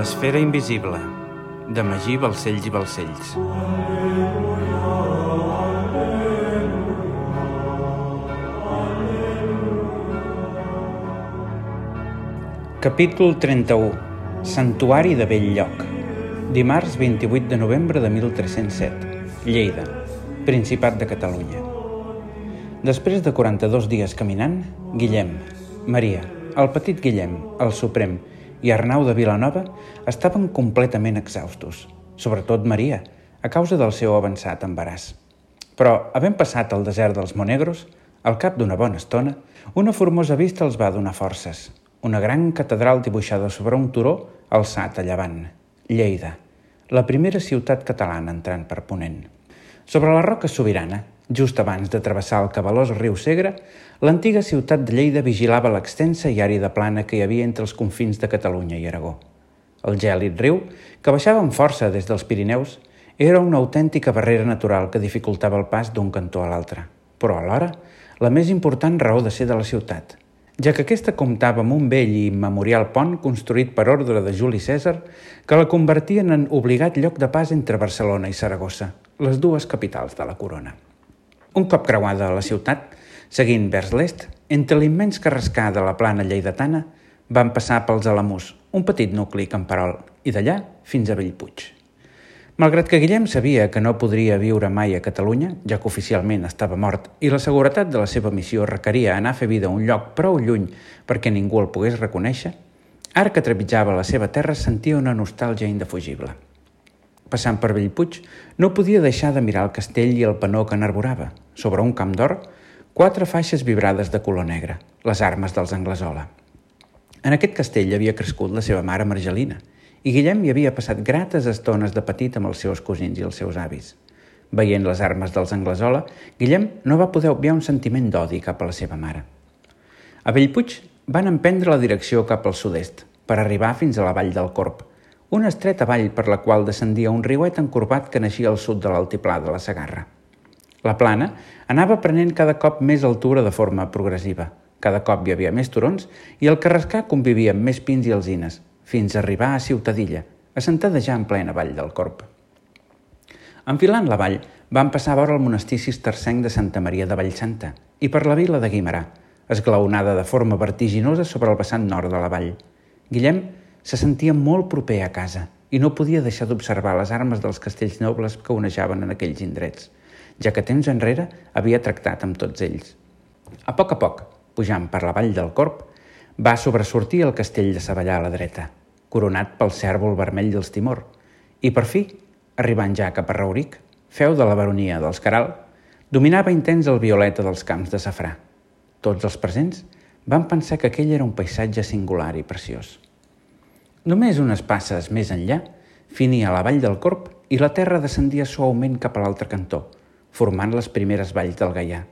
L'esfera invisible, de Magí Balcells i Balcells. Capítol 31. Santuari de Belllloc. Dimarts 28 de novembre de 1307. Lleida, Principat de Catalunya. Després de 42 dies caminant, Guillem, Maria, el petit Guillem, el Suprem i Arnau de Vilanova estaven completament exhaustos, sobretot Maria, a causa del seu avançat embaràs. Però, havent passat el desert dels Monegros, al cap d'una bona estona, una formosa vista els va donar forces – una gran catedral dibuixada sobre un turó alçat a llevant, Lleida, la primera ciutat catalana entrant per Ponent. Sobre la roca sobirana, just abans de travessar el cabalós riu Segre, l'antiga ciutat de Lleida vigilava l'extensa i àrida plana que hi havia entre els confins de Catalunya i Aragó. El gèlid riu, que baixava amb força des dels Pirineus, era una autèntica barrera natural que dificultava el pas d'un cantó a l'altre, però alhora la més important raó de ser de la ciutat, ja que aquesta comptava amb un vell i immemorial pont construït per ordre de Juli Cèsar que la convertien en obligat lloc de pas entre Barcelona i Saragossa, les dues capitals de la corona. Un cop creuada la ciutat, seguint vers l'est, entre l'immens carrascar de la plana lleidatana, van passar pels Alamús, un petit nucli camperol, i d'allà fins a Bellpuig. Malgrat que Guillem sabia que no podria viure mai a Catalunya, ja que oficialment estava mort, i la seguretat de la seva missió requeria anar a fer vida a un lloc prou lluny perquè ningú el pogués reconèixer, ara que trepitjava la seva terra sentia una nostàlgia indefugible. Passant per Bellpuig, no podia deixar de mirar el castell i el panó que n'arborava. Sobre un camp d'or, quatre faixes vibrades de color negre, les armes dels Anglesola. En aquest castell havia crescut la seva mare Margelina, i Guillem hi havia passat grates estones de petit amb els seus cosins i els seus avis. Veient les armes dels Anglesola, Guillem no va poder obviar un sentiment d'odi cap a la seva mare. A Bellpuig van emprendre la direcció cap al sud-est, per arribar fins a la vall del Corp, una estreta vall per la qual descendia un riuet encorbat que naixia al sud de l'altiplà de la Sagarra. La plana anava prenent cada cop més altura de forma progressiva. Cada cop hi havia més turons i el carrascar convivia amb més pins i alzines, fins a arribar a Ciutadilla, assentada ja en plena vall del Corp. Enfilant la vall, van passar a veure el monestir cistercenc de Santa Maria de Vallsanta i per la vila de Guimarà, esglaonada de forma vertiginosa sobre el vessant nord de la vall. Guillem se sentia molt proper a casa i no podia deixar d'observar les armes dels castells nobles que onejaven en aquells indrets, ja que temps enrere havia tractat amb tots ells. A poc a poc, pujant per la vall del Corp, va sobresortir el castell de Savallà a la dreta – coronat pel cèrvol vermell dels Timor, i per fi, arribant ja cap a Rauric, feu de la baronia dels Caral, dominava intens el violeta dels camps de safrà. Tots els presents van pensar que aquell era un paisatge singular i preciós. Només unes passes més enllà, finia la vall del Corp i la terra descendia suaument cap a l'altre cantó, formant les primeres valls del Gaià.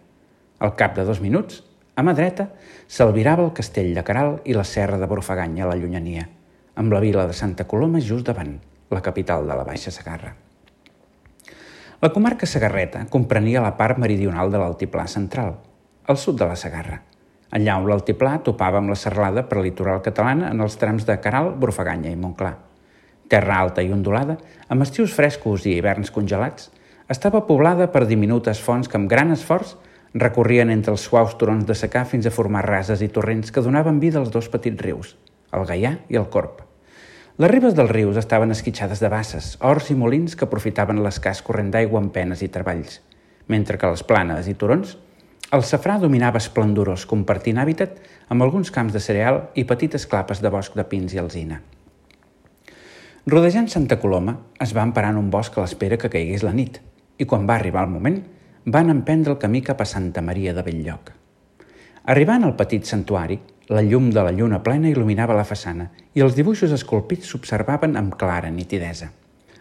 Al cap de dos minuts, a mà dreta, s'albirava el castell de Caral i la serra de Borfaganya a la llunyania – amb la vila de Santa Coloma just davant, la capital de la Baixa Sagarra. La comarca sagarreta comprenia la part meridional de l'altiplà central, al sud de la Sagarra, allà on l'altiplà topava amb la serralada per litoral catalana en els trams de Caral, Brufaganya i Montclar. Terra alta i ondulada, amb estius frescos i hiverns congelats, estava poblada per diminutes fonts que amb gran esforç recorrien entre els suaus turons de secà fins a formar rases i torrents que donaven vida als dos petits rius, el Gaià i el Corp. Les ribes dels rius estaven esquitxades de basses, horts i molins que aprofitaven l'escàs corrent d'aigua amb penes i treballs, mentre que les planes i turons el safrà dominava esplendorós, compartint hàbitat amb alguns camps de cereal i petites clapes de bosc de pins i alzina. Rodejant Santa Coloma, es van parar en un bosc a l'espera que caigués la nit, i quan va arribar el moment, van emprendre el camí cap a Santa Maria de Belllloc. Arribant al petit santuari, la llum de la lluna plena il·luminava la façana i els dibuixos esculpits s'observaven amb clara nitidesa.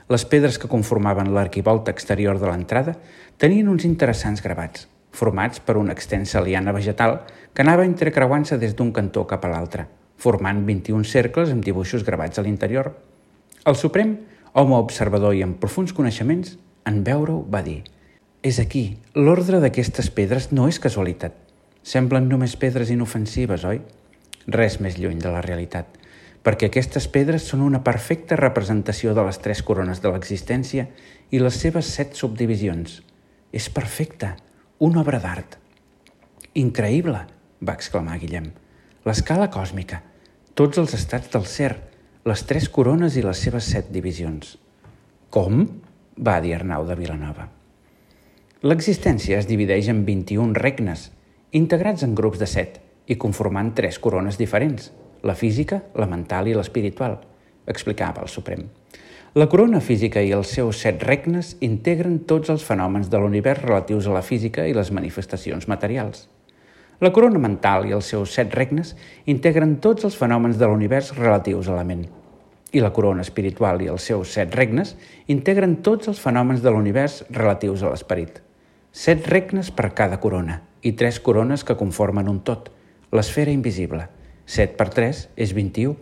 Les pedres que conformaven l'arquivolta exterior de l'entrada tenien uns interessants gravats, formats per una extensa liana vegetal que anava entrecreuant-se des d'un cantó cap a l'altre, formant 21 cercles amb dibuixos gravats a l'interior. El Suprem, home observador i amb profuns coneixements, en veure-ho va dir «És aquí, l'ordre d'aquestes pedres no és casualitat. Semblen només pedres inofensives, oi? Res més lluny de la realitat. perquè aquestes pedres són una perfecta representació de les tres corones de l'existència i les seves set subdivisions. És perfecta, una obra d'art. Increïble, va exclamar Guillem. L'escala còsmica, tots els estats del ser, les tres corones i les seves set divisions. Com? va dir Arnau de Vilanova. L'existència es divideix en 21 regnes, integrats en grups de set i conformant tres corones diferents, la física, la mental i l'espiritual, explicava el Suprem. La corona física i els seus set regnes integren tots els fenòmens de l'univers relatius a la física i les manifestacions materials. La corona mental i els seus set regnes integren tots els fenòmens de l'univers relatius a la ment i la corona espiritual i els seus set regnes integren tots els fenòmens de l'univers relatius a l'esperit. Set regnes per cada corona i tres corones que conformen un tot, l'esfera invisible. Set per tres és 21.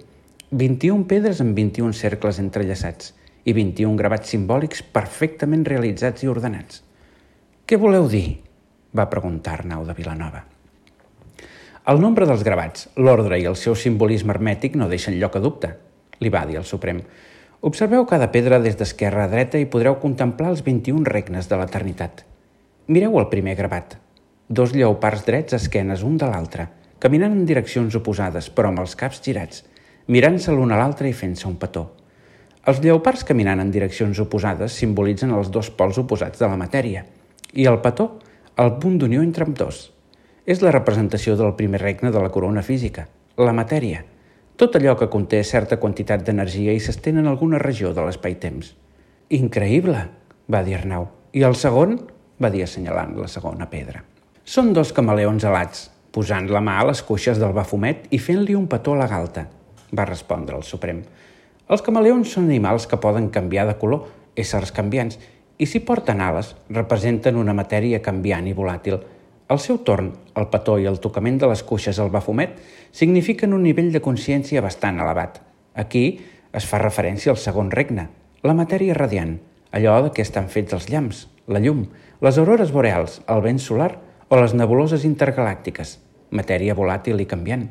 21 pedres amb 21 cercles entrellaçats i 21 gravats simbòlics perfectament realitzats i ordenats. Què voleu dir? va preguntar Arnau de Vilanova. El nombre dels gravats, l'ordre i el seu simbolisme hermètic no deixen lloc a dubte, li va dir el Suprem. Observeu cada pedra des d'esquerra a dreta i podreu contemplar els 21 regnes de l'eternitat. Mireu el primer gravat. Dos lleopards drets esquenes un de l'altre, caminant en direccions oposades, però amb els caps girats, mirant-se l'un a l'altre i fent-se un petó. Els lleopards caminant en direccions oposades simbolitzen els dos pols oposats de la matèria, i el petó, el punt d'unió entre amb dos. És la representació del primer regne de la corona física, la matèria – tot allò que conté certa quantitat d'energia i s'estén en alguna regió de l'espai-temps. Increïble, va dir Arnau. I el segon? va dir assenyalant la segona pedra. Són dos camaleons alats, posant la mà a les cuixes del bafumet i fent-li un petó a la galta, va respondre el Suprem. Els camaleons són animals que poden canviar de color, éssers canviants, i si porten ales, representen una matèria canviant i volàtil – al seu torn, el petó i el tocament de les cuixes al bafumet signifiquen un nivell de consciència bastant elevat. Aquí es fa referència al segon regne, la matèria radiant, allò de què estan fets els llamps, la llum, les aurores boreals, el vent solar o les nebuloses intergalàctiques, matèria volàtil i canviant.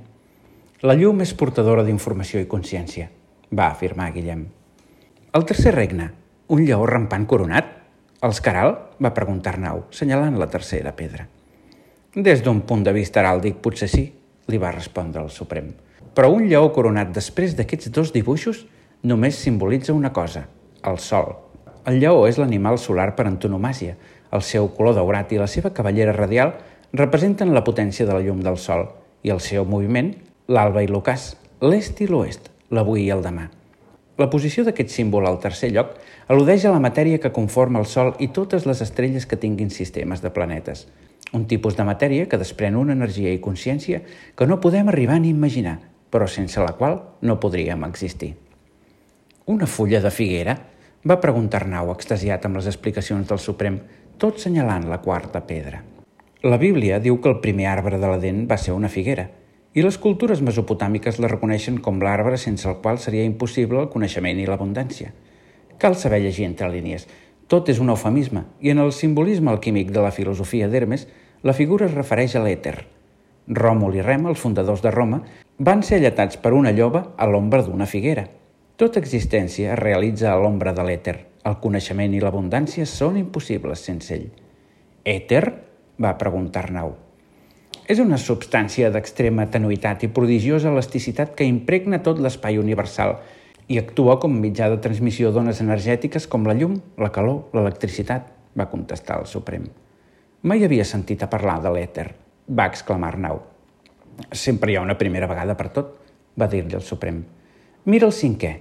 La llum és portadora d'informació i consciència, va afirmar Guillem. El tercer regne, un lleó rampant coronat? Els caral? va preguntar Arnau, senyalant la tercera pedra. Des d'un punt de vista heràldic, potser sí, li va respondre el Suprem. Però un lleó coronat després d'aquests dos dibuixos només simbolitza una cosa, el sol. El lleó és l'animal solar per antonomàsia. El seu color daurat i la seva cavallera radial representen la potència de la llum del sol i el seu moviment, l'alba i l'ocàs, l'est i l'oest, l'avui i el demà. La posició d'aquest símbol al tercer lloc al·ludeix a la matèria que conforma el Sol i totes les estrelles que tinguin sistemes de planetes – un tipus de matèria que desprèn una energia i consciència que no podem arribar ni imaginar, però sense la qual no podríem existir. Una fulla de figuera? va preguntar Arnau, extasiat amb les explicacions del Suprem, tot senyalant la quarta pedra. La Bíblia diu que el primer arbre de l'Eden va ser una figuera, i les cultures mesopotàmiques la reconeixen com l'arbre sense el qual seria impossible el coneixement i l'abundància. Cal saber llegir entre línies. Tot és un eufemisme, i en el simbolisme alquímic de la filosofia d'Hermes la figura es refereix a l'èter. Ròmul i Rem, els fundadors de Roma, van ser alletats per una lloba a l'ombra d'una figuera. Tota existència es realitza a l'ombra de l'èter. El coneixement i l'abundància són impossibles sense ell. Èter? va preguntar Arnau. És una substància d'extrema tenuïtat i prodigiosa elasticitat que impregna tot l'espai universal i actua com mitjà de transmissió d'ones energètiques com la llum, la calor, l'electricitat, va contestar el Suprem. Mai havia sentit a parlar de l'èter, va exclamar Arnau. Sempre hi ha una primera vegada per tot, va dir-li el Suprem. Mira el cinquè,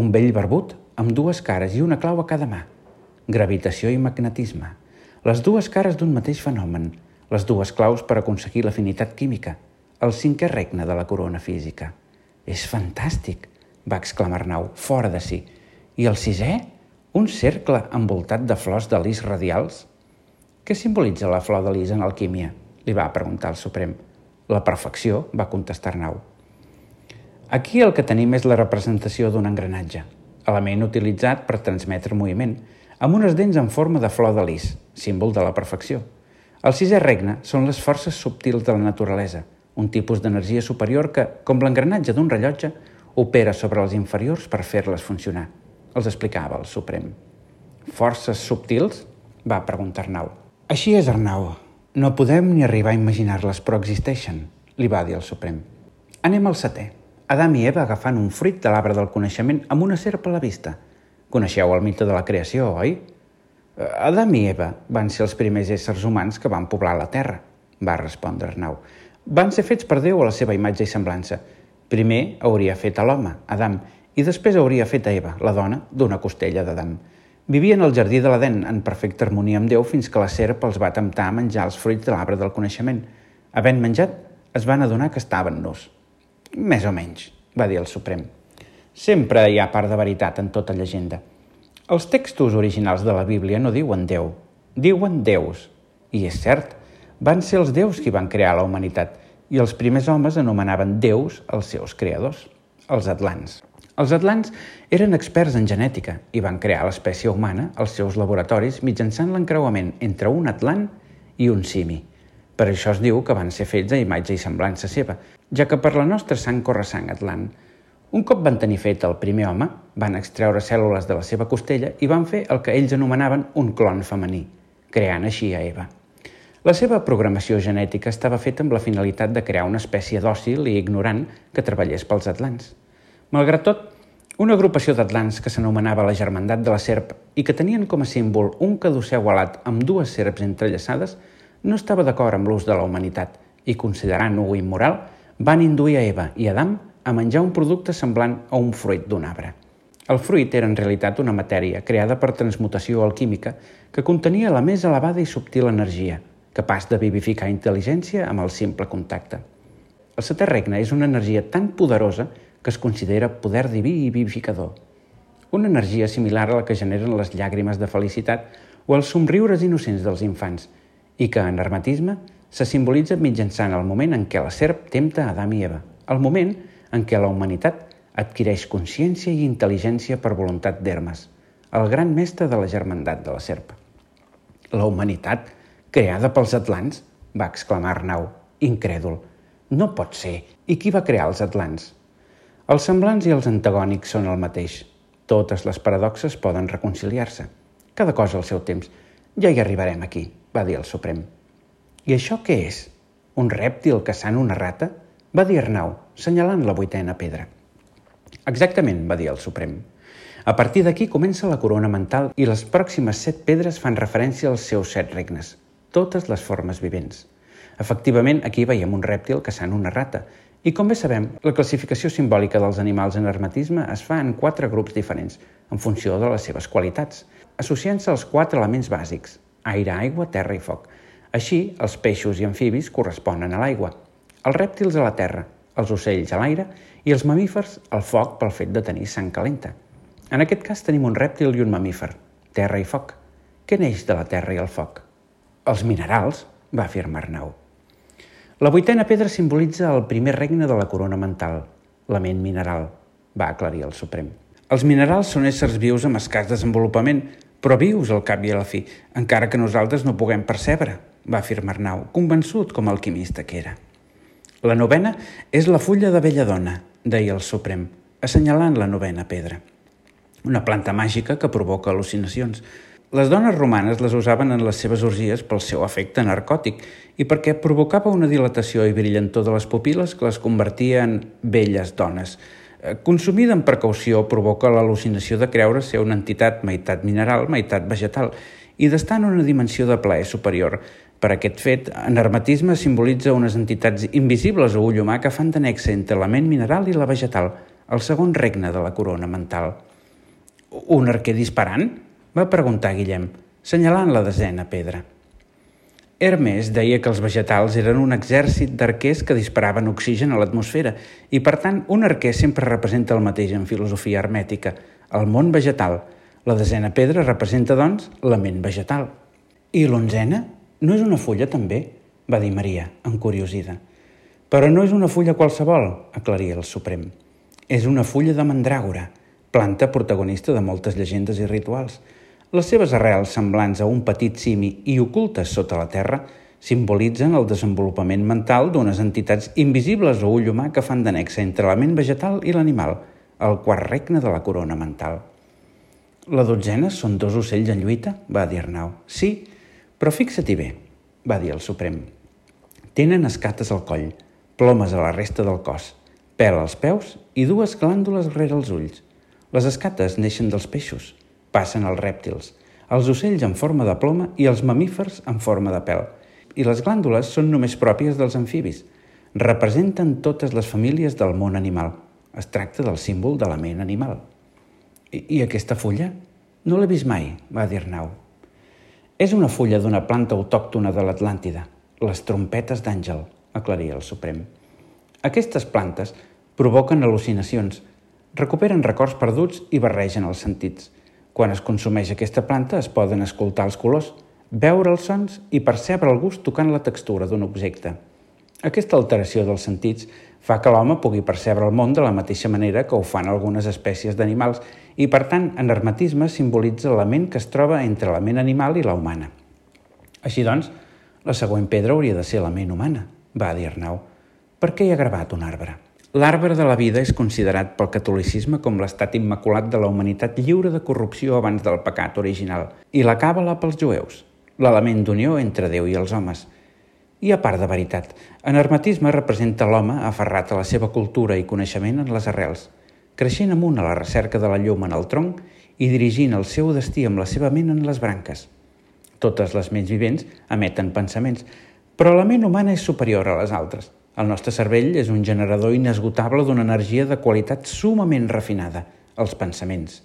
un vell barbut amb dues cares i una clau a cada mà. Gravitació i magnetisme. Les dues cares d'un mateix fenomen, les dues claus per aconseguir l'afinitat química, el cinquè regne de la corona física. És fantàstic, va exclamar Arnau, fora de si. I el sisè? Un cercle envoltat de flors de lis radials? Què simbolitza la flor de lis en alquímia? Li va preguntar el Suprem. La perfecció, va contestar Arnau. Aquí el que tenim és la representació d'un engranatge, element utilitzat per transmetre moviment, amb unes dents en forma de flor de lis, símbol de la perfecció. El sisè regne són les forces subtils de la naturalesa, un tipus d'energia superior que, com l'engranatge d'un rellotge, opera sobre els inferiors per fer-les funcionar. Els explicava el Suprem. Forces subtils? va preguntar Arnau. Així és, Arnau. No podem ni arribar a imaginar-les, però existeixen, li va dir el Suprem. Anem al setè. Adam i Eva agafant un fruit de l'arbre del coneixement amb una serp a la vista. Coneixeu el mite de la creació, oi? Adam i Eva van ser els primers éssers humans que van poblar la Terra, va respondre Arnau. Van ser fets per Déu a la seva imatge i semblança. Primer hauria fet a l'home, Adam, i després hauria fet a Eva, la dona, d'una costella d'Adam. Vivien al jardí de l'Aden en perfecta harmonia amb Déu fins que la serp els va temptar a menjar els fruits de l'arbre del coneixement. Havent menjat, es van adonar que estaven nus. Més o menys, va dir el Suprem. Sempre hi ha part de veritat en tota llegenda. Els textos originals de la Bíblia no diuen Déu, diuen déus. I és cert, van ser els déus qui van crear la humanitat i els primers homes anomenaven déus els seus creadors, els atlants. Els atlants eren experts en genètica i van crear l'espècie humana als seus laboratoris mitjançant l'encreuament entre un atlant i un simi. Per això es diu que van ser fets a imatge i semblança seva, ja que per la nostra sang corre sang atlant. Un cop van tenir fet el primer home, van extreure cèl·lules de la seva costella i van fer el que ells anomenaven un clon femení, creant així a Eva. La seva programació genètica estava feta amb la finalitat de crear una espècie dòcil i ignorant que treballés pels atlants. Malgrat tot, una agrupació d'atlants que s'anomenava la Germandat de la Serp i que tenien com a símbol un caduceu alat amb dues serps entrellaçades no estava d'acord amb l'ús de la humanitat i, considerant-ho immoral, van induir a Eva i Adam a menjar un producte semblant a un fruit d'un arbre. El fruit era en realitat una matèria creada per transmutació alquímica que contenia la més elevada i subtil energia, capaç de vivificar intel·ligència amb el simple contacte. El setè regne és una energia tan poderosa que es considera poder diví i vivificador. Una energia similar a la que generen les llàgrimes de felicitat o els somriures innocents dels infants i que en hermetisme se simbolitza mitjançant el moment en què la serp tempta Adam i Eva, el moment en què la humanitat adquireix consciència i intel·ligència per voluntat d'Hermes, el gran mestre de la germandat de la serp. La humanitat, creada pels atlants? va exclamar Arnau, incrèdul. No pot ser. I qui va crear els atlants? Els semblants i els antagònics són el mateix. Totes les paradoxes poden reconciliar-se. Cada cosa al seu temps. Ja hi arribarem aquí, va dir el Suprem. I això què és? Un rèptil caçant una rata? Va dir Arnau, senyalant la vuitena pedra. Exactament, va dir el Suprem. A partir d'aquí comença la corona mental i les pròximes set pedres fan referència als seus set regnes, totes les formes vivents. Efectivament, aquí veiem un rèptil caçant una rata i com bé sabem, la classificació simbòlica dels animals en hermetisme es fa en quatre grups diferents, en funció de les seves qualitats, associant-se als quatre elements bàsics, aire, aigua, terra i foc. Així, els peixos i amfibis corresponen a l'aigua, els rèptils a la terra, els ocells a l'aire i els mamífers al foc pel fet de tenir sang calenta. En aquest cas tenim un rèptil i un mamífer, terra i foc. Què neix de la terra i el foc? Els minerals, va afirmar Arnau. La vuitena pedra simbolitza el primer regne de la corona mental, la ment mineral, va aclarir el Suprem. Els minerals són éssers vius amb escàs desenvolupament, però vius al cap i a la fi, encara que nosaltres no puguem percebre, va afirmar Arnau, convençut com alquimista que era. La novena és la fulla de belladona, deia el Suprem, assenyalant la novena pedra. Una planta màgica que provoca al·lucinacions, les dones romanes les usaven en les seves orgies pel seu efecte narcòtic i perquè provocava una dilatació i brillantor de les pupil·les que les convertia en belles dones. Eh, consumida amb precaució provoca l'al·lucinació de creure ser una entitat meitat mineral, meitat vegetal i d'estar en una dimensió de plaer superior. Per aquest fet, en hermetisme simbolitza unes entitats invisibles a ull humà que fan de nexe entre la ment mineral i la vegetal, el segon regne de la corona mental. Un arquer disparant? va preguntar Guillem, senyalant la desena pedra. Hermes deia que els vegetals eren un exèrcit d'arquers que disparaven oxigen a l'atmosfera i, per tant, un arquer sempre representa el mateix en filosofia hermètica, el món vegetal. La desena pedra representa, doncs, la ment vegetal. I l'onzena? No és una fulla, també? va dir Maria, encuriosida. Però no és una fulla qualsevol, aclaria el Suprem. És una fulla de mandràgora, planta protagonista de moltes llegendes i rituals. Les seves arrels, semblants a un petit simi i ocultes sota la terra, Simbolitzen el desenvolupament mental d'unes entitats invisibles a ull humà que fan d'anexa entre la ment vegetal i l'animal, el quart regne de la corona mental. La dotzena són dos ocells en lluita, va dir Arnau. Sí, però fixa-t'hi bé, va dir el Suprem. Tenen escates al coll, plomes a la resta del cos, pèl als peus i dues glàndules rere els ulls. Les escates neixen dels peixos, passen als rèptils, els ocells en forma de ploma i els mamífers en forma de pèl. I les glàndules són només pròpies dels amfibis. Representen totes les famílies del món animal. Es tracta del símbol de la ment animal. I, i aquesta fulla? No l'he vist mai, va dir Arnau. És una fulla d'una planta autòctona de l'Atlàntida, les trompetes d'àngel, aclaria el Suprem. Aquestes plantes provoquen al·lucinacions, recuperen records perduts i barregen els sentits. Quan es consumeix aquesta planta es poden escoltar els colors, veure els sons i percebre el gust tocant la textura d'un objecte. Aquesta alteració dels sentits fa que l'home pugui percebre el món de la mateixa manera que ho fan algunes espècies d'animals i, per tant, en hermetisme simbolitza la ment que es troba entre la ment animal i la humana. Així doncs, la següent pedra hauria de ser la ment humana, va dir Arnau. Per què hi ha gravat un arbre? L'arbre de la vida és considerat pel catolicisme com l'estat immaculat de la humanitat lliure de corrupció abans del pecat original, i la càbala pels jueus, l'element d'unió entre Déu i els homes. I a part de veritat, en hermetisme representa l'home aferrat a la seva cultura i coneixement en les arrels, creixent amunt a la recerca de la llum en el tronc i dirigint el seu destí amb la seva ment en les branques. Totes les ments vivents emeten pensaments, però la ment humana és superior a les altres – el nostre cervell és un generador inesgotable d'una energia de qualitat sumament refinada, els pensaments.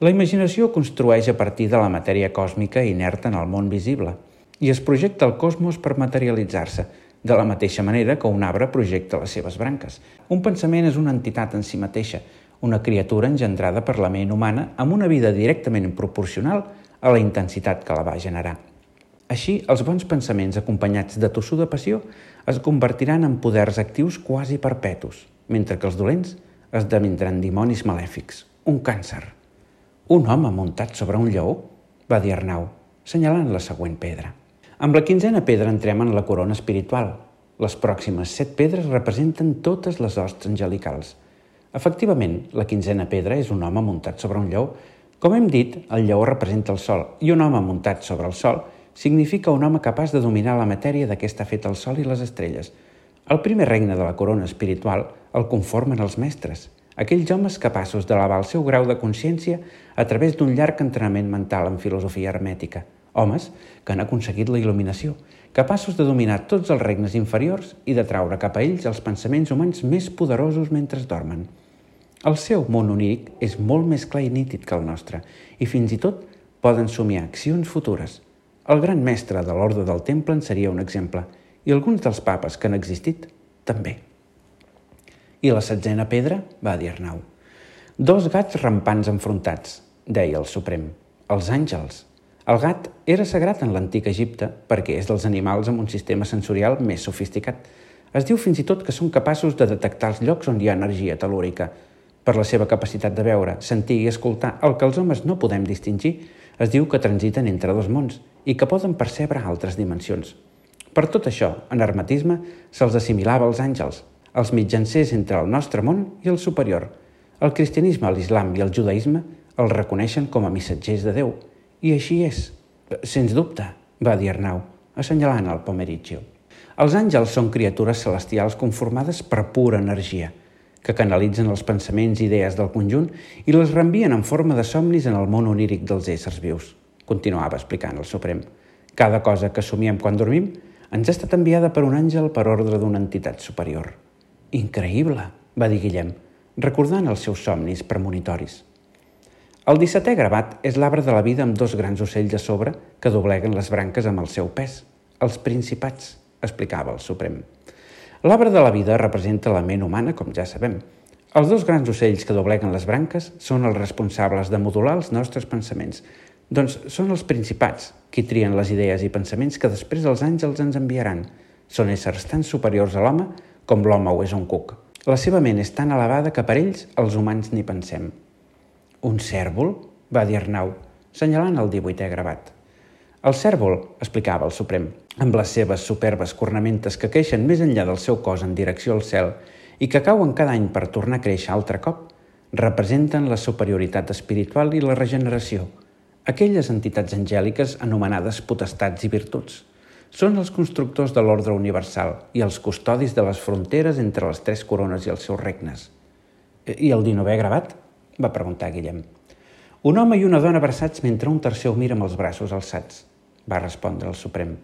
La imaginació construeix a partir de la matèria còsmica inerta en el món visible i es projecta al cosmos per materialitzar-se, de la mateixa manera que un arbre projecta les seves branques. Un pensament és una entitat en si mateixa, una criatura engendrada per la ment humana amb una vida directament proporcional a la intensitat que la va generar. Així, els bons pensaments acompanyats de tossuda passió es convertiran en poders actius quasi perpetus, mentre que els dolents esdevindran dimonis malèfics, un càncer. Un home muntat sobre un lleó? va dir Arnau, senyalant la següent pedra. Amb la quinzena pedra entrem en la corona espiritual. Les pròximes set pedres representen totes les hosts angelicals. Efectivament, la quinzena pedra és un home muntat sobre un lleó. Com hem dit, el lleó representa el sol i un home muntat sobre el sol significa un home capaç de dominar la matèria de què està fet el sol i les estrelles. El primer regne de la corona espiritual el conformen els mestres, aquells homes capaços d'elevar el seu grau de consciència a través d'un llarg entrenament mental en filosofia hermètica. Homes que han aconseguit la il·luminació, capaços de dominar tots els regnes inferiors i de traure cap a ells els pensaments humans més poderosos mentre dormen. El seu món oníric és molt més clar i nítid que el nostre i fins i tot poden somiar accions futures – el gran mestre de l'ordre del temple en seria un exemple, i alguns dels papes que han existit també. I la setzena pedra, va dir Arnau. Dos gats rampants enfrontats, deia el Suprem, els àngels. El gat era sagrat en l'antic Egipte perquè és dels animals amb un sistema sensorial més sofisticat. Es diu fins i tot que són capaços de detectar els llocs on hi ha energia telúrica. Per la seva capacitat de veure, sentir i escoltar el que els homes no podem distingir, es diu que transiten entre dos mons i que poden percebre altres dimensions. Per tot això, en hermetisme se'ls assimilava als àngels, els mitjancers entre el nostre món i el superior. El cristianisme, l'islam i el judaïsme els reconeixen com a missatgers de Déu. I així és. Sens dubte, va dir Arnau, assenyalant el Pomerigio. Els àngels són criatures celestials conformades per pura energia, que canalitzen els pensaments i idees del conjunt i les reenvien en forma de somnis en el món oníric dels éssers vius continuava explicant el Suprem. Cada cosa que somiem quan dormim ens ha estat enviada per un àngel per ordre d'una entitat superior. Increïble, va dir Guillem, recordant els seus somnis premonitoris. El 17è gravat és l'arbre de la vida amb dos grans ocells a sobre que dobleguen les branques amb el seu pes, els principats, explicava el Suprem. L'arbre de la vida representa la ment humana, com ja sabem. Els dos grans ocells que dobleguen les branques són els responsables de modular els nostres pensaments, doncs són els principats qui trien les idees i pensaments que després els àngels ens enviaran. Són éssers tan superiors a l'home com l'home ho és un cuc. La seva ment és tan elevada que per ells els humans ni pensem. Un cèrvol? va dir Arnau, senyalant el 18è gravat. El cèrvol, explicava el Suprem, amb les seves superbes cornamentes que creixen més enllà del seu cos en direcció al cel i que cauen cada any per tornar a créixer altre cop, representen la superioritat espiritual i la regeneració, aquelles entitats angèliques anomenades potestats i virtuts. Són els constructors de l'ordre universal i els custodis de les fronteres entre les tres corones i els seus regnes. I el dinovè gravat? Va preguntar Guillem. Un home i una dona abraçats mentre un tercer ho mira amb els braços alçats, va respondre el Suprem.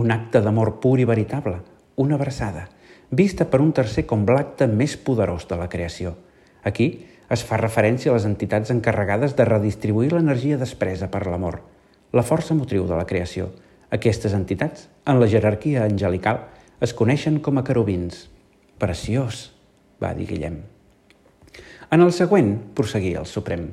Un acte d'amor pur i veritable, una abraçada, vista per un tercer com l'acte més poderós de la creació. Aquí es fa referència a les entitats encarregades de redistribuir l'energia despresa per l'amor, la força motriu de la creació. Aquestes entitats, en la jerarquia angelical, es coneixen com a querubins. Preciós, va dir Guillem. En el següent, prosseguia el Suprem,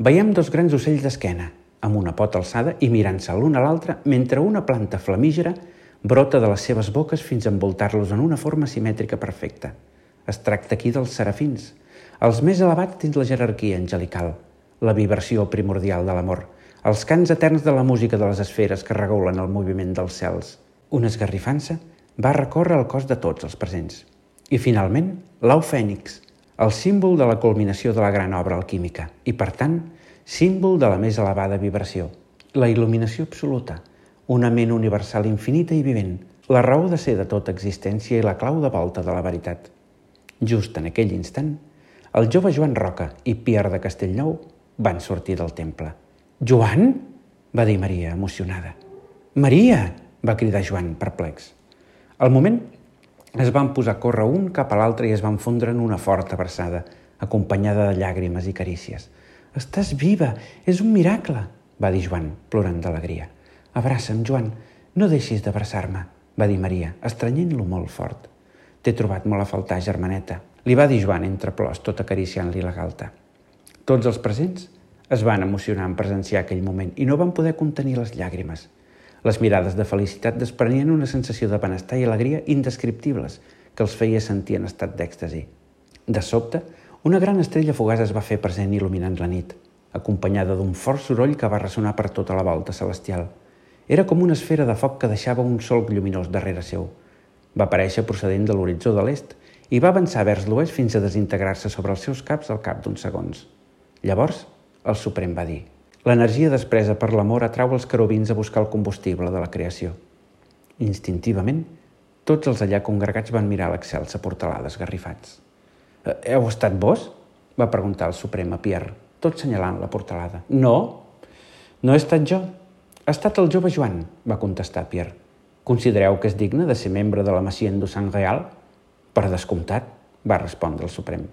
veiem dos grans ocells d'esquena, amb una pota alçada i mirant-se l'un a l'altre mentre una planta flamígera brota de les seves boques fins a envoltar-los en una forma simètrica perfecta. Es tracta aquí dels serafins, els més elevats dins la jerarquia angelical, la vibració primordial de l'amor, els cants eterns de la música de les esferes que regulen el moviment dels cels. Una esgarrifança va recórrer el cos de tots els presents. I finalment, l'au fènix, el símbol de la culminació de la gran obra alquímica i, per tant, símbol de la més elevada vibració, la il·luminació absoluta, una ment universal infinita i vivent, la raó de ser de tota existència i la clau de volta de la veritat. Just en aquell instant, el jove Joan Roca i Pierre de Castellnou van sortir del temple. «Joan?» va dir Maria, emocionada. «Maria!» va cridar Joan, perplex. Al moment, es van posar a córrer un cap a l'altre i es van fondre en una forta abraçada, acompanyada de llàgrimes i carícies. «Estàs viva! És un miracle!» va dir Joan, plorant d'alegria. «Abraça'm, Joan! No deixis d'abraçar-me!» va dir Maria, estranyent-lo molt fort. «T'he trobat molt a faltar, germaneta», li va dir Joan entre plors, tot acariciant-li la galta. Tots els presents es van emocionar en presenciar aquell moment i no van poder contenir les llàgrimes. Les mirades de felicitat desprenien una sensació de benestar i alegria indescriptibles que els feia sentir en estat d'èxtasi. De sobte, una gran estrella fugaç es va fer present il·luminant la nit, acompanyada d'un fort soroll que va ressonar per tota la volta celestial. Era com una esfera de foc que deixava un solc lluminós darrere seu. Va aparèixer procedent de l'horitzó de l'est i va avançar vers l'oest fins a desintegrar-se sobre els seus caps al cap d'uns segons. Llavors, el Suprem va dir «L'energia despresa per l'amor atrau els querubins a buscar el combustible de la creació». Instintivament, tots els allà congregats van mirar l'excelsa portalada esgarrifats. «Eh, «Heu estat vos?», va preguntar el Suprem a Pierre, tot senyalant la portalada. «No, no he estat jo. Ha estat el jove Joan», va contestar Pierre. «Considereu que és digne de ser membre de la Masia Endosant Real?» Per descomptat, va respondre el Suprem.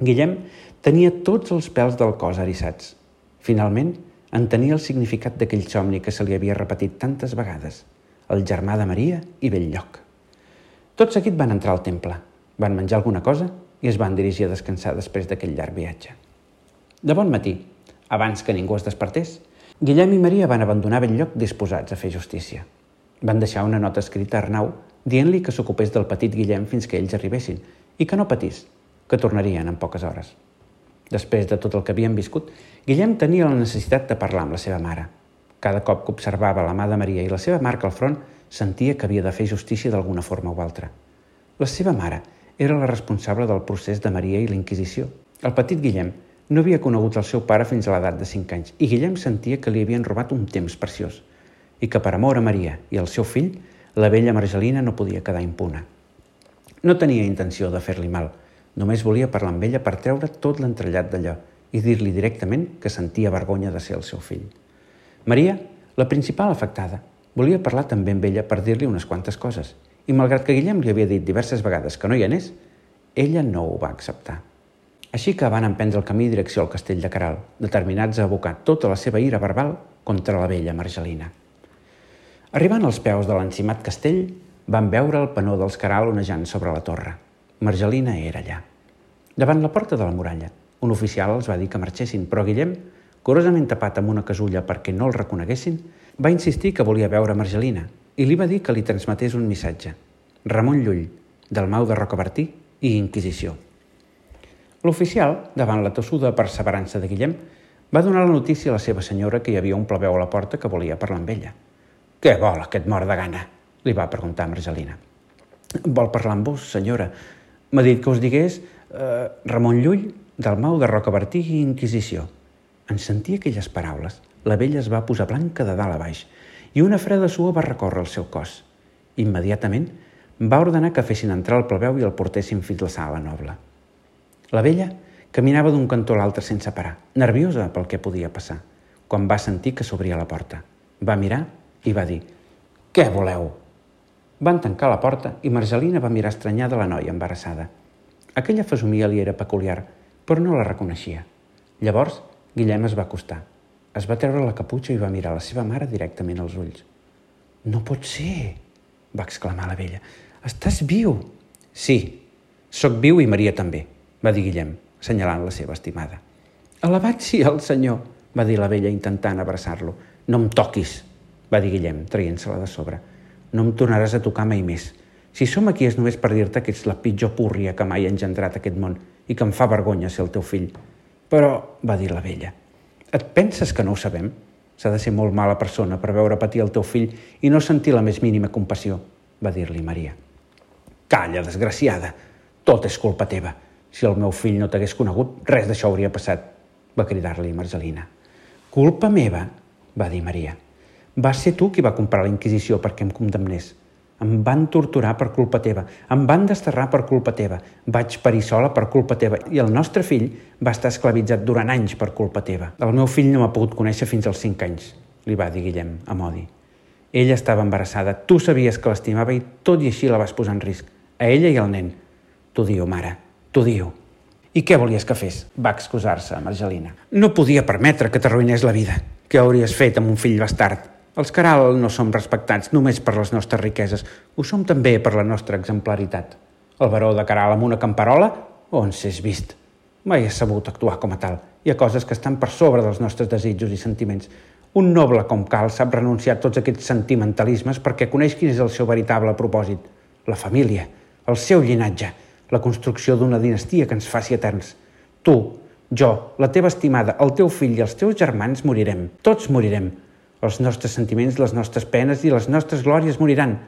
Guillem tenia tots els pèls del cos eriçats. Finalment, entenia el significat d'aquell somni que se li havia repetit tantes vegades, el germà de Maria i Belllloc. Tot seguit van entrar al temple, van menjar alguna cosa i es van dirigir a descansar després d'aquell llarg viatge. De bon matí, abans que ningú es despertés, Guillem i Maria van abandonar Belllloc disposats a fer justícia. Van deixar una nota escrita a Arnau dient-li que s'ocupés del petit Guillem fins que ells arribessin i que no patís, que tornarien en poques hores. Després de tot el que havien viscut, Guillem tenia la necessitat de parlar amb la seva mare. Cada cop que observava la mà de Maria i la seva marca al front, sentia que havia de fer justícia d'alguna forma o altra. La seva mare era la responsable del procés de Maria i la Inquisició. El petit Guillem no havia conegut el seu pare fins a l'edat de 5 anys i Guillem sentia que li havien robat un temps preciós i que per amor a Maria i al seu fill la vella Margelina no podia quedar impuna. No tenia intenció de fer-li mal, només volia parlar amb ella per treure tot l'entrellat d'allò i dir-li directament que sentia vergonya de ser el seu fill. Maria, la principal afectada, volia parlar també amb ella per dir-li unes quantes coses i malgrat que Guillem li havia dit diverses vegades que no hi anés, ella no ho va acceptar. Així que van emprendre el camí direcció al castell de Caral, determinats a abocar tota la seva ira verbal contra la vella Margelina. Arribant als peus de l'encimat castell, van veure el panó dels Caral onejant sobre la torre. Margelina era allà. Davant la porta de la muralla, un oficial els va dir que marxessin, però Guillem, curosament tapat amb una casulla perquè no el reconeguessin, va insistir que volia veure Margelina i li va dir que li transmetés un missatge. Ramon Llull, del Mau de Rocabertí i Inquisició. L'oficial, davant la tossuda perseverança de Guillem, va donar la notícia a la seva senyora que hi havia un plebeu a la porta que volia parlar amb ella. Què vol aquest mort de gana? li va preguntar Margelina. Vol parlar amb vos, senyora. M'ha dit que us digués eh, Ramon Llull, del Mau de Rocabertí i Inquisició. En sentir aquelles paraules, la vella es va posar blanca de dalt a baix i una freda suor va recórrer el seu cos. Immediatament va ordenar que fessin entrar el plebeu i el portessin fins a la sala noble. La vella caminava d'un cantó a l'altre sense parar, nerviosa pel que podia passar, quan va sentir que s'obria la porta. Va mirar i va dir «Què voleu?» Van tancar la porta i Margelina va mirar estranyada la noia embarassada. Aquella fesomia li era peculiar, però no la reconeixia. Llavors, Guillem es va acostar. Es va treure la caputxa i va mirar la seva mare directament als ulls. «No pot ser!» va exclamar la vella. «Estàs viu!» «Sí, sóc viu i Maria també», va dir Guillem, assenyalant la seva estimada. «Alabat sí el senyor!» va dir la vella intentant abraçar-lo. «No em toquis!» va dir Guillem, traient-se-la de sobre. No em tornaràs a tocar mai més. Si som aquí és només per dir-te que ets la pitjor púrria que mai ha engendrat aquest món i que em fa vergonya ser el teu fill. Però, va dir la vella, et penses que no ho sabem? S'ha de ser molt mala persona per veure patir el teu fill i no sentir la més mínima compassió, va dir-li Maria. Calla, desgraciada, tot és culpa teva. Si el meu fill no t'hagués conegut, res d'això hauria passat, va cridar-li Marcelina. Culpa meva, va dir Maria. Va ser tu qui va comprar la Inquisició perquè em condemnés. Em van torturar per culpa teva, em van desterrar per culpa teva, vaig parir sola per culpa teva i el nostre fill va estar esclavitzat durant anys per culpa teva. El meu fill no m'ha pogut conèixer fins als 5 anys, li va dir Guillem, amb odi. Ella estava embarassada, tu sabies que l'estimava i tot i així la vas posar en risc, a ella i al nen. T'ho diu, mare, t'ho diu. I què volies que fes? Va excusar-se Margelina. No podia permetre que t'arruïnés la vida. Què hauries fet amb un fill bastard? Els Caral no som respectats només per les nostres riqueses, ho som també per la nostra exemplaritat. El baró de Caral amb una camperola, on s'és vist? Mai ha sabut actuar com a tal. Hi ha coses que estan per sobre dels nostres desitjos i sentiments. Un noble com cal sap renunciar a tots aquests sentimentalismes perquè coneix quin és el seu veritable propòsit. La família, el seu llinatge, la construcció d'una dinastia que ens faci eterns. Tu, jo, la teva estimada, el teu fill i els teus germans morirem. Tots morirem els nostres sentiments, les nostres penes i les nostres glòries moriran,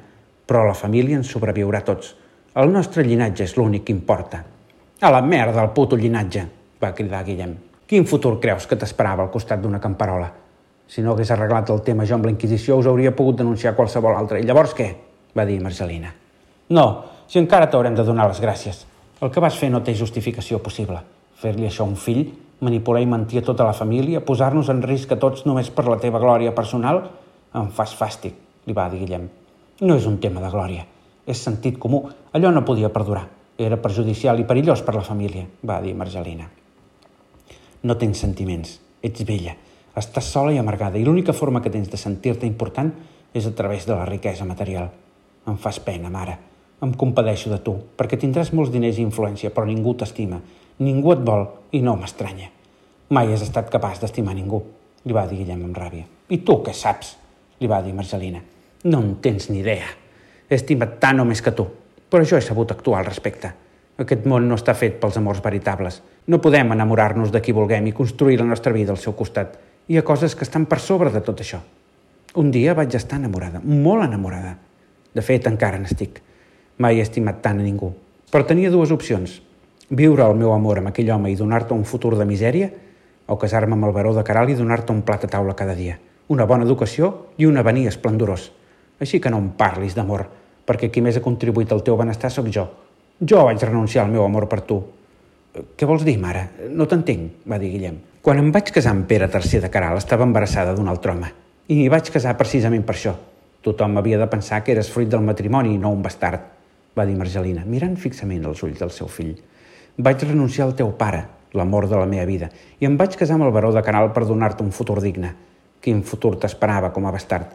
però la família ens sobreviurà tots. El nostre llinatge és l'únic que importa. A la merda, el puto llinatge, va cridar Guillem. Quin futur creus que t'esperava al costat d'una camperola? Si no hagués arreglat el tema jo amb la Inquisició, us hauria pogut denunciar qualsevol altre. I llavors què? va dir Marcelina. No, si encara t'haurem de donar les gràcies. El que vas fer no té justificació possible. Fer-li això a un fill manipular i mentir a tota la família, posar-nos en risc a tots només per la teva glòria personal, em fas fàstic, li va dir Guillem. No és un tema de glòria, és sentit comú. Allò no podia perdurar. Era perjudicial i perillós per la família, va dir Margelina. No tens sentiments, ets vella, estàs sola i amargada i l'única forma que tens de sentir-te important és a través de la riquesa material. Em fas pena, mare. Em compadeixo de tu, perquè tindràs molts diners i influència, però ningú t'estima Ningú et vol i no m'estranya. Mai has estat capaç d'estimar ningú, li va dir Guillem amb ràbia. I tu què saps? li va dir Marcelina. No en tens ni idea. He estimat tant o més que tu, però jo he sabut actuar al respecte. Aquest món no està fet pels amors veritables. No podem enamorar-nos de qui vulguem i construir la nostra vida al seu costat. Hi ha coses que estan per sobre de tot això. Un dia vaig estar enamorada, molt enamorada. De fet, encara n'estic. Mai he estimat tant a ningú. Però tenia dues opcions, viure el meu amor amb aquell home i donar-te un futur de misèria, o casar-me amb el baró de Caral i donar-te un plat a taula cada dia, una bona educació i un avenir esplendorós. Així que no em parlis d'amor, perquè qui més ha contribuït al teu benestar sóc jo. Jo vaig renunciar al meu amor per tu. Què vols dir, mare? No t'entenc, va dir Guillem. Quan em vaig casar amb Pere III de Caral estava embarassada d'un altre home. I m'hi vaig casar precisament per això. Tothom havia de pensar que eres fruit del matrimoni i no un bastard, va dir Margelina, mirant fixament els ulls del seu fill. Vaig renunciar al teu pare, l'amor de la meva vida, i em vaig casar amb el baró de Canal per donar-te un futur digne. Quin futur t'esperava com a bastard?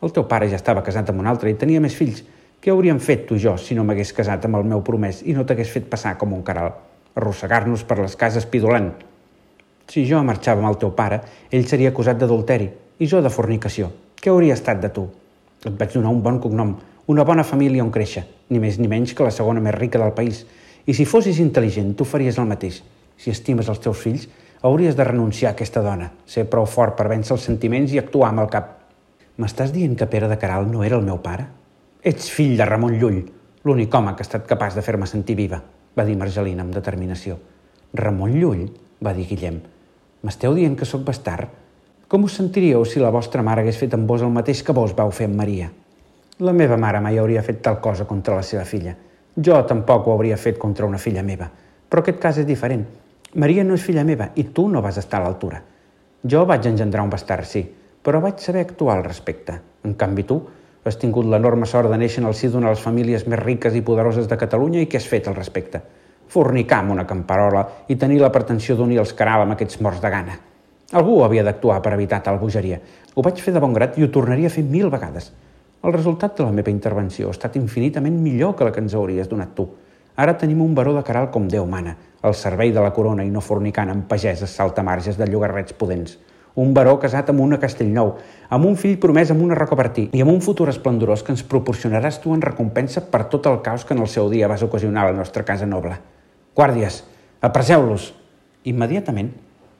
El teu pare ja estava casat amb un altre i tenia més fills. Què hauríem fet tu i jo si no m'hagués casat amb el meu promès i no t'hagués fet passar com un caral? Arrossegar-nos per les cases pidolant. Si jo marxava amb el teu pare, ell seria acusat d'adulteri i jo de fornicació. Què hauria estat de tu? Et vaig donar un bon cognom, una bona família on créixer, ni més ni menys que la segona més rica del país, i si fossis intel·ligent, tu faries el mateix. Si estimes els teus fills, hauries de renunciar a aquesta dona, ser prou fort per vèncer els sentiments i actuar amb el cap. M'estàs dient que Pere de Caral no era el meu pare? Ets fill de Ramon Llull, l'únic home que ha estat capaç de fer-me sentir viva, va dir Margelina amb determinació. Ramon Llull? va dir Guillem. M'esteu dient que sóc bastard? Com us sentiríeu si la vostra mare hagués fet amb vos el mateix que vos vau fer amb Maria? La meva mare mai hauria fet tal cosa contra la seva filla. Jo tampoc ho hauria fet contra una filla meva. Però aquest cas és diferent. Maria no és filla meva i tu no vas estar a l'altura. Jo vaig engendrar un bastard, sí, però vaig saber actuar al respecte. En canvi, tu has tingut l'enorme sort de néixer en el si d'una de les famílies més riques i poderoses de Catalunya i què has fet al respecte? Fornicar amb una camperola i tenir la pretensió d'unir els caral amb aquests morts de gana. Algú havia d'actuar per evitar tal bogeria. Ho vaig fer de bon grat i ho tornaria a fer mil vegades. El resultat de la meva intervenció ha estat infinitament millor que la que ens hauries donat tu. Ara tenim un baró de caral com Déu mana, al servei de la corona i no fornicant amb pageses saltamarges de llogarrets pudents un baró casat amb una Castellnou, amb un fill promès amb una Rocabertí i amb un futur esplendorós que ens proporcionaràs tu en recompensa per tot el caos que en el seu dia vas ocasionar a la nostra casa noble. Guàrdies, apresseu-los! Immediatament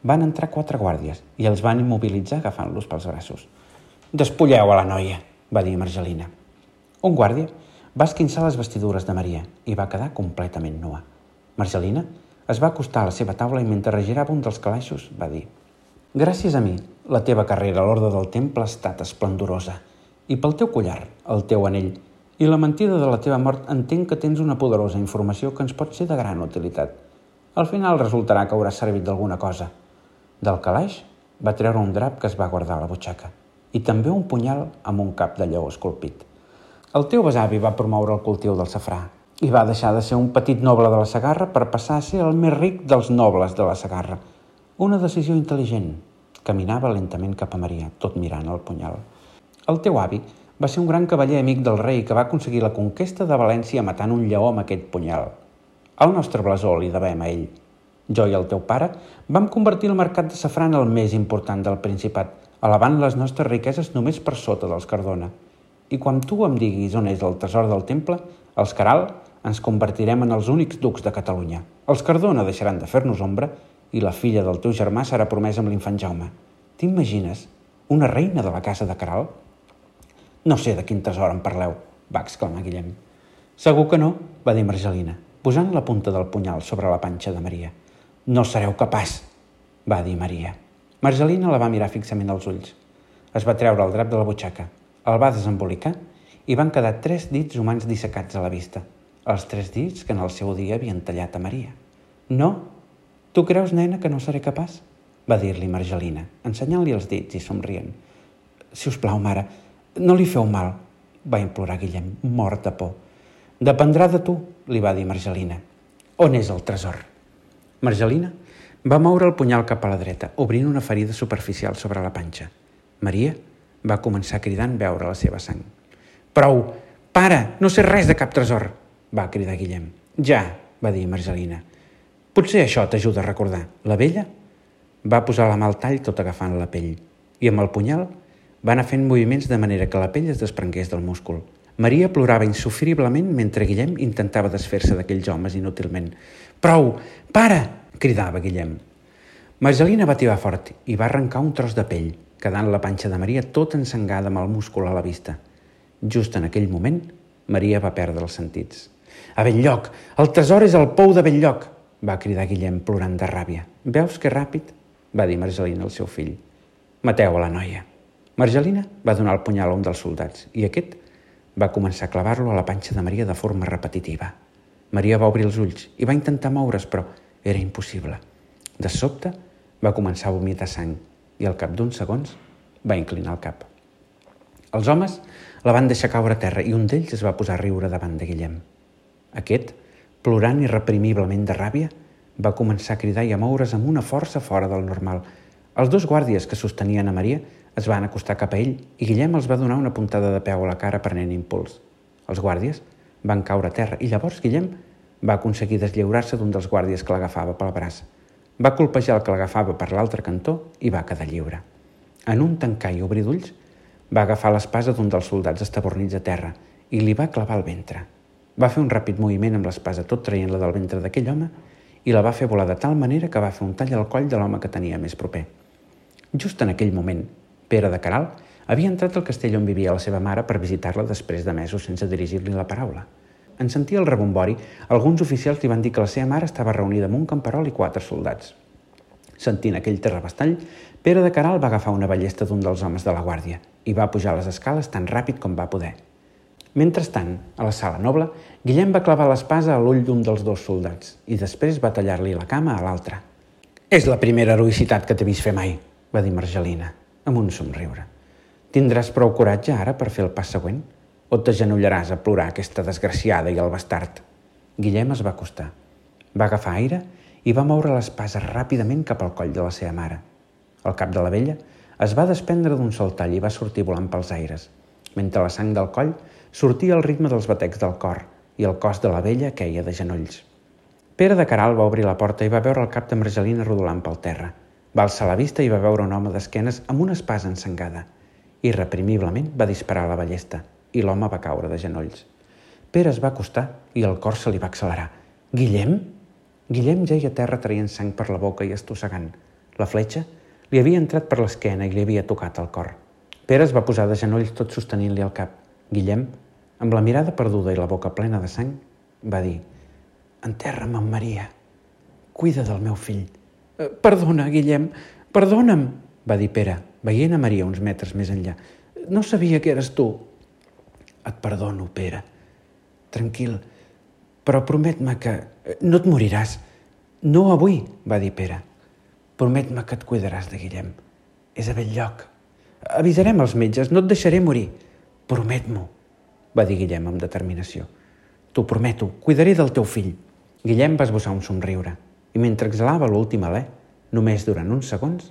van entrar quatre guàrdies i els van immobilitzar agafant-los pels braços. Despulleu a la noia, va dir Margelina. Un guàrdia va esquinçar les vestidures de Maria i va quedar completament nua. Margelina es va acostar a la seva taula i mentre regirava un dels calaixos va dir Gràcies a mi, la teva carrera a l'ordre del temple ha estat esplendorosa. I pel teu collar, el teu anell, i la mentida de la teva mort entenc que tens una poderosa informació que ens pot ser de gran utilitat. Al final resultarà que haurà servit d'alguna cosa. Del calaix va treure un drap que es va guardar a la butxaca i també un punyal amb un cap de lleó esculpit. El teu besavi va promoure el cultiu del safrà i va deixar de ser un petit noble de la Sagarra per passar a ser el més ric dels nobles de la Sagarra – una decisió intel·ligent. Caminava lentament cap a Maria, tot mirant el punyal. El teu avi va ser un gran cavaller amic del rei que va aconseguir la conquesta de València matant un lleó amb aquest punyal. El nostre blasó li devem a ell. Jo i el teu pare vam convertir el mercat de safrà en el més important del Principat, elevant les nostres riqueses només per sota dels Cardona. I quan tu em diguis on és el tresor del temple, els Caral ens convertirem en els únics ducs de Catalunya. Els Cardona deixaran de fer-nos ombra i la filla del teu germà serà promesa amb l'infant Jaume. T'imagines? Una reina de la casa de Caral? No sé de quin tresor em parleu, va exclamar Guillem. Segur que no, va dir Margelina, posant la punta del punyal sobre la panxa de Maria. No sereu capaç, va dir Maria. Margelina la va mirar fixament als ulls. Es va treure el drap de la butxaca, el va desembolicar i van quedar tres dits humans dissecats a la vista, els tres dits que en el seu dia havien tallat a Maria. No, Tu creus, nena, que no seré capaç? va dir-li Margelina, ensenyant-li els dits i somrient. Si us plau, mare, no li feu mal, va implorar Guillem, mort de por. Dependrà de tu, li va dir Margelina. On és el tresor? Margelina va moure el punyal cap a la dreta, obrint una ferida superficial sobre la panxa. Maria va començar cridant veure la seva sang. Prou! Pare! No sé res de cap tresor! va cridar Guillem. Ja, va dir Margelina. Potser això t'ajuda a recordar. La vella va posar la mà al tall tot agafant la pell i amb el punyal va anar fent moviments de manera que la pell es desprengués del múscul. Maria plorava insufriblement mentre Guillem intentava desfer-se d'aquells homes inútilment. Prou! Para! Cridava Guillem. Margelina va tirar fort i va arrencar un tros de pell, quedant la panxa de Maria tot ensangada amb el múscul a la vista. Just en aquell moment, Maria va perdre els sentits. A Belllloc! El tresor és el pou de Belllloc! va cridar Guillem plorant de ràbia. Veus que ràpid? va dir Margelina al seu fill. Mateu a la noia. Margelina va donar el punyal a un dels soldats i aquest va començar a clavar-lo a la panxa de Maria de forma repetitiva. Maria va obrir els ulls i va intentar moure's, però era impossible. De sobte va començar a vomitar sang i al cap d'uns segons va inclinar el cap. Els homes la van deixar caure a terra i un d'ells es va posar a riure davant de Guillem. Aquest Plorant irreprimiblement de ràbia, va començar a cridar i a moure's amb una força fora del normal. Els dos guàrdies que sostenien a Maria es van acostar cap a ell i Guillem els va donar una puntada de peu a la cara prenent impuls. Els guàrdies van caure a terra i llavors Guillem va aconseguir deslliurar-se d'un dels guàrdies que l'agafava pel braç. Va colpejar el que l'agafava per l'altre cantó i va quedar lliure. En un tancar i obrir d'ulls, va agafar l'espasa d'un dels soldats estabornits a terra i li va clavar el ventre. Va fer un ràpid moviment amb l'espasa tot traient-la del ventre d'aquell home i la va fer volar de tal manera que va fer un tall al coll de l'home que tenia més proper. Just en aquell moment, Pere de Caral Havia entrat al castell on vivia la seva mare per visitar-la després de mesos sense dirigir-li la paraula. En sentir el rebombori, alguns oficials li van dir que la seva mare estava reunida amb un camperol i quatre soldats. Sentint aquell terrabastall, Pere de Caral va agafar una ballesta d'un dels homes de la guàrdia i va pujar les escales tan ràpid com va poder. Mentrestant, a la sala noble, Guillem va clavar l'espasa a l'ull d'un dels dos soldats i després va tallar-li la cama a l'altre. És la primera heroïcitat que t'he vist fer mai, va dir Margelina, amb un somriure. Tindràs prou coratge ara per fer el pas següent? O t'agenollaràs a plorar aquesta desgraciada i el bastard? Guillem es va acostar. Va agafar aire i va moure l'espasa ràpidament cap al coll de la seva mare. El cap de la vella es va desprendre d'un sol tall i va sortir volant pels aires, mentre la sang del coll sortia al ritme dels batecs del cor i el cos de la vella queia de genolls. Pere de Caral va obrir la porta i va veure el cap de Margelina rodolant pel terra. Va alçar la vista i va veure un home d'esquenes amb una espasa ensangada – Irreprimiblement va disparar la ballesta i l'home va caure de genolls. Pere es va acostar i el cor se li va accelerar. Guillem? Guillem ja a terra traient sang per la boca i estossegant. La fletxa li havia entrat per l'esquena i li havia tocat el cor. Pere es va posar de genolls tot sostenint-li el cap. Guillem, amb la mirada perduda i la boca plena de sang, va dir «Enterra'm amb Maria. Cuida del meu fill». Eh, «Perdona, Guillem, perdona'm», va dir Pere, veient a Maria uns metres més enllà. No sabia que eres tu. Et perdono, Pere. Tranquil, però promet-me que no et moriràs. No avui, va dir Pere. Promet-me que et cuidaràs de Guillem. És a bell lloc. Avisarem els metges, no et deixaré morir. Promet-m'ho, va dir Guillem amb determinació. T'ho prometo, cuidaré del teu fill. Guillem va esbossar un somriure i mentre exhalava l'últim alè, només durant uns segons,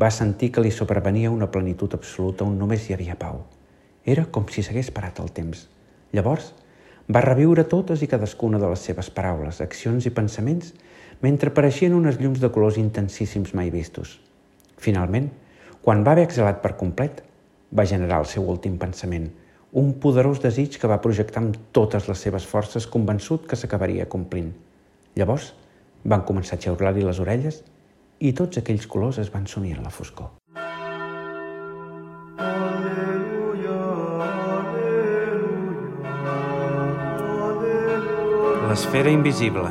va sentir que li sobrevenia una plenitud absoluta on només hi havia pau. Era com si s'hagués parat el temps. Llavors, va reviure totes i cadascuna de les seves paraules, accions i pensaments mentre apareixien unes llums de colors intensíssims mai vistos. Finalment, quan va haver exhalat per complet, va generar el seu últim pensament, un poderós desig que va projectar amb totes les seves forces convençut que s'acabaria complint. Llavors, van començar a xeurar-li les orelles i tots aquells colors es van sumir en la foscor. L'esfera invisible,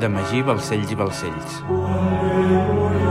de Magí Balcells i Balcells. Aleluia.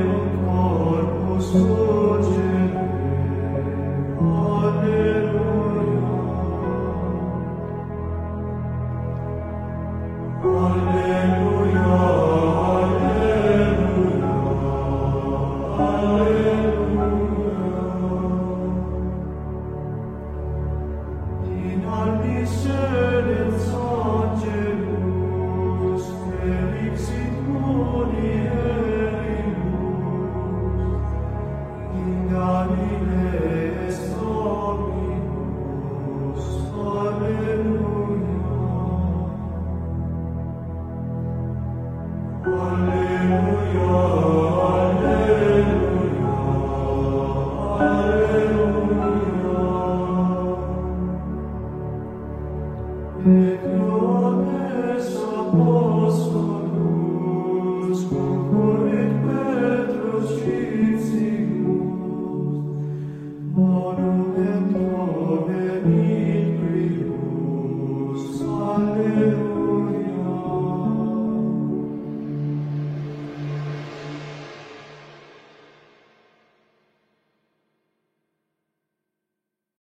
corpus tuum